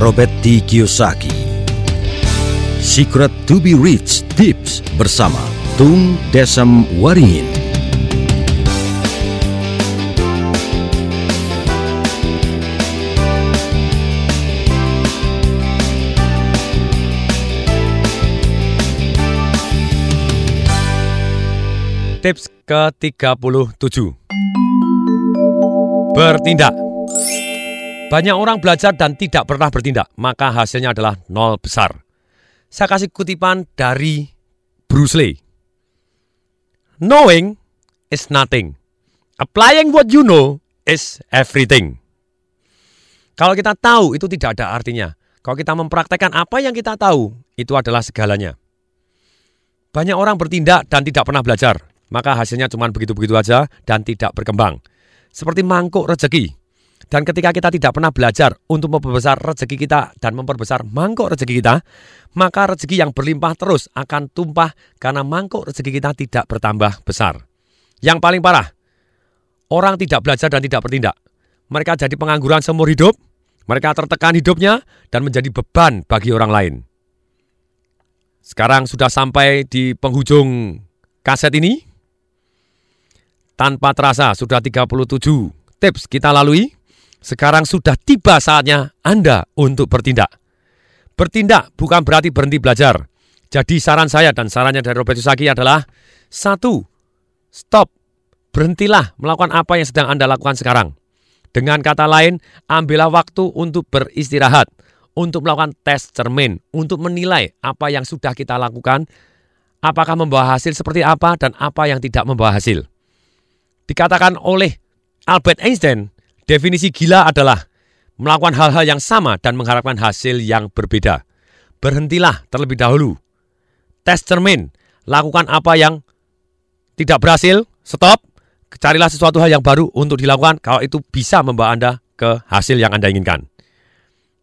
Robert T. Kiyosaki. Secret to be Rich Tips bersama Tung Desem Waringin. Tips ke-37 Bertindak Banyak orang belajar dan tidak pernah bertindak, maka hasilnya adalah nol besar. Saya kasih kutipan dari Bruce Lee. Knowing is nothing. Applying what you know is everything. Kalau kita tahu itu tidak ada artinya. Kalau kita mempraktekkan apa yang kita tahu, itu adalah segalanya. Banyak orang bertindak dan tidak pernah belajar maka hasilnya cuma begitu-begitu aja dan tidak berkembang. Seperti mangkuk rezeki. Dan ketika kita tidak pernah belajar untuk memperbesar rezeki kita dan memperbesar mangkuk rezeki kita, maka rezeki yang berlimpah terus akan tumpah karena mangkuk rezeki kita tidak bertambah besar. Yang paling parah, orang tidak belajar dan tidak bertindak. Mereka jadi pengangguran seumur hidup, mereka tertekan hidupnya dan menjadi beban bagi orang lain. Sekarang sudah sampai di penghujung kaset ini. Tanpa terasa sudah 37 tips kita lalui. Sekarang sudah tiba saatnya Anda untuk bertindak. Bertindak bukan berarti berhenti belajar. Jadi saran saya dan sarannya dari Robert Yusaki adalah satu, stop, berhentilah melakukan apa yang sedang Anda lakukan sekarang. Dengan kata lain, ambillah waktu untuk beristirahat, untuk melakukan tes cermin, untuk menilai apa yang sudah kita lakukan, apakah membawa hasil seperti apa dan apa yang tidak membawa hasil. Dikatakan oleh Albert Einstein, definisi gila adalah melakukan hal-hal yang sama dan mengharapkan hasil yang berbeda. Berhentilah terlebih dahulu. Tes cermin, lakukan apa yang tidak berhasil, stop, carilah sesuatu hal yang baru untuk dilakukan kalau itu bisa membawa Anda ke hasil yang Anda inginkan.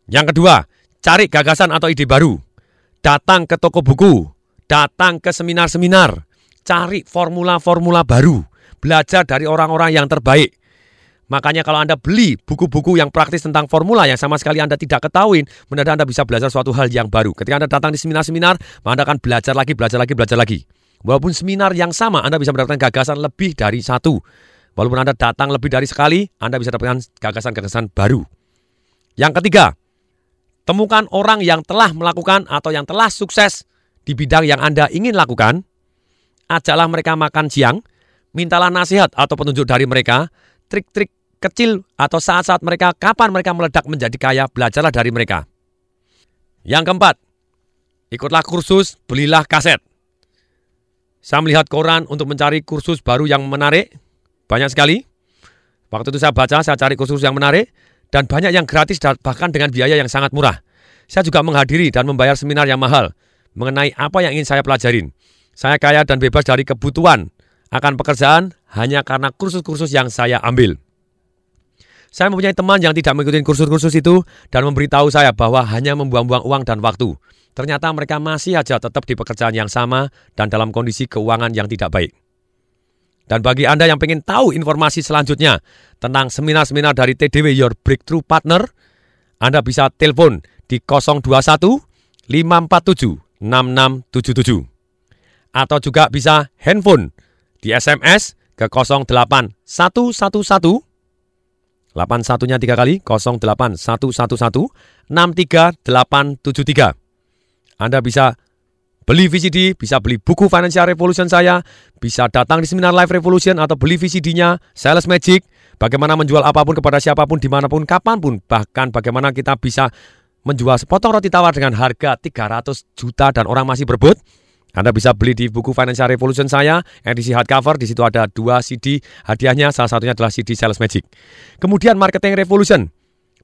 Yang kedua, cari gagasan atau ide baru. Datang ke toko buku, datang ke seminar-seminar, cari formula-formula baru belajar dari orang-orang yang terbaik. Makanya kalau Anda beli buku-buku yang praktis tentang formula yang sama sekali Anda tidak ketahui, mendadak Anda bisa belajar suatu hal yang baru. Ketika Anda datang di seminar-seminar, Anda akan belajar lagi, belajar lagi, belajar lagi. Walaupun seminar yang sama, Anda bisa mendapatkan gagasan lebih dari satu. Walaupun Anda datang lebih dari sekali, Anda bisa dapatkan gagasan-gagasan baru. Yang ketiga, temukan orang yang telah melakukan atau yang telah sukses di bidang yang Anda ingin lakukan. Ajaklah mereka makan siang, mintalah nasihat atau petunjuk dari mereka, trik-trik kecil atau saat-saat mereka kapan mereka meledak menjadi kaya, belajarlah dari mereka. Yang keempat, ikutlah kursus, belilah kaset. Saya melihat koran untuk mencari kursus baru yang menarik, banyak sekali. Waktu itu saya baca, saya cari kursus yang menarik, dan banyak yang gratis bahkan dengan biaya yang sangat murah. Saya juga menghadiri dan membayar seminar yang mahal mengenai apa yang ingin saya pelajarin. Saya kaya dan bebas dari kebutuhan akan pekerjaan hanya karena kursus-kursus yang saya ambil. Saya mempunyai teman yang tidak mengikuti kursus-kursus itu dan memberitahu saya bahwa hanya membuang-buang uang dan waktu. Ternyata mereka masih aja tetap di pekerjaan yang sama dan dalam kondisi keuangan yang tidak baik. Dan bagi Anda yang ingin tahu informasi selanjutnya tentang seminar-seminar dari TDW Your Breakthrough Partner, Anda bisa telepon di 021 547 6677. Atau juga bisa handphone di SMS ke 08111 81-nya tiga kali 08111 63873. Anda bisa beli VCD, bisa beli buku Financial Revolution saya, bisa datang di seminar Live Revolution atau beli VCD-nya Sales Magic, bagaimana menjual apa pun kepada siapa pun, di mana pun, kapan pun, bahkan bagaimana kita bisa menjual sepotong roti tawar dengan harga 300 juta dan orang masih berebut, anda bisa beli di buku Financial Revolution saya, edisi hardcover. Di situ ada dua CD hadiahnya, salah satunya adalah CD Sales Magic. Kemudian Marketing Revolution.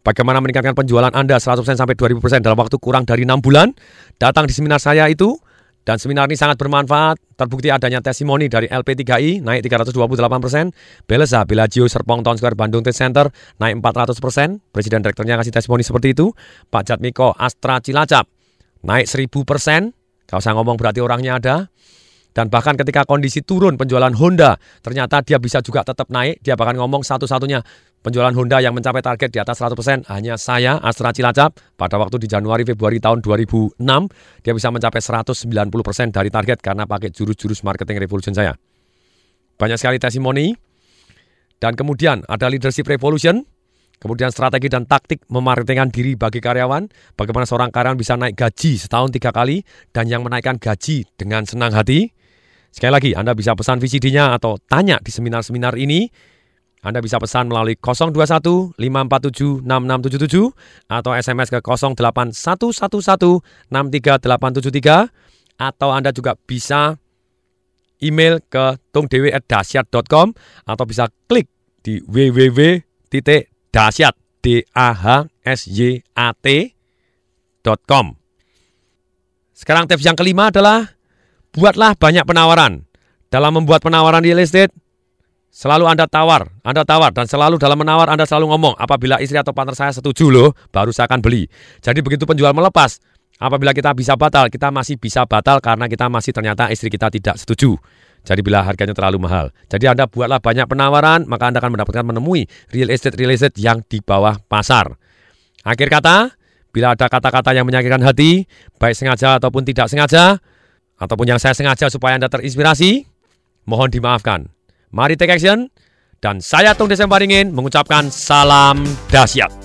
Bagaimana meningkatkan penjualan Anda 100% sampai 2000% dalam waktu kurang dari 6 bulan. Datang di seminar saya itu, dan seminar ini sangat bermanfaat. Terbukti adanya testimoni dari LP3I naik 328%, Beleza Bellagio Serpong Town Square Bandung Trade Center naik 400%, Presiden Direkturnya kasih testimoni seperti itu, Pak Jatmiko Astra Cilacap naik 1000%, kalau saya ngomong berarti orangnya ada. Dan bahkan ketika kondisi turun penjualan Honda, ternyata dia bisa juga tetap naik. Dia bahkan ngomong satu-satunya Penjualan Honda yang mencapai target di atas 100% hanya saya, Astra Cilacap. Pada waktu di Januari Februari tahun 2006, dia bisa mencapai 190% dari target karena pakai jurus-jurus marketing revolution saya. Banyak sekali testimoni. Dan kemudian ada leadership revolution, kemudian strategi dan taktik memarketingkan diri bagi karyawan, bagaimana seorang karyawan bisa naik gaji setahun tiga kali, dan yang menaikkan gaji dengan senang hati. Sekali lagi, Anda bisa pesan VCD-nya atau tanya di seminar-seminar ini. Anda bisa pesan melalui 021 547 6677 atau SMS ke 08111 63873 atau Anda juga bisa email ke tungdewi@dasyat.com atau bisa klik di www.dasyat d a h s y a t.com. Sekarang tips yang kelima adalah buatlah banyak penawaran. Dalam membuat penawaran real estate, Selalu Anda tawar, Anda tawar, dan selalu dalam menawar Anda selalu ngomong, apabila istri atau partner saya setuju loh, baru saya akan beli. Jadi begitu penjual melepas, apabila kita bisa batal, kita masih bisa batal karena kita masih ternyata istri kita tidak setuju. Jadi bila harganya terlalu mahal. Jadi Anda buatlah banyak penawaran, maka Anda akan mendapatkan menemui real estate-real estate yang di bawah pasar. Akhir kata, bila ada kata-kata yang menyakitkan hati, baik sengaja ataupun tidak sengaja, ataupun yang saya sengaja supaya Anda terinspirasi, mohon dimaafkan. Mari take action. Dan saya Tung Desem Paringin mengucapkan salam dahsyat.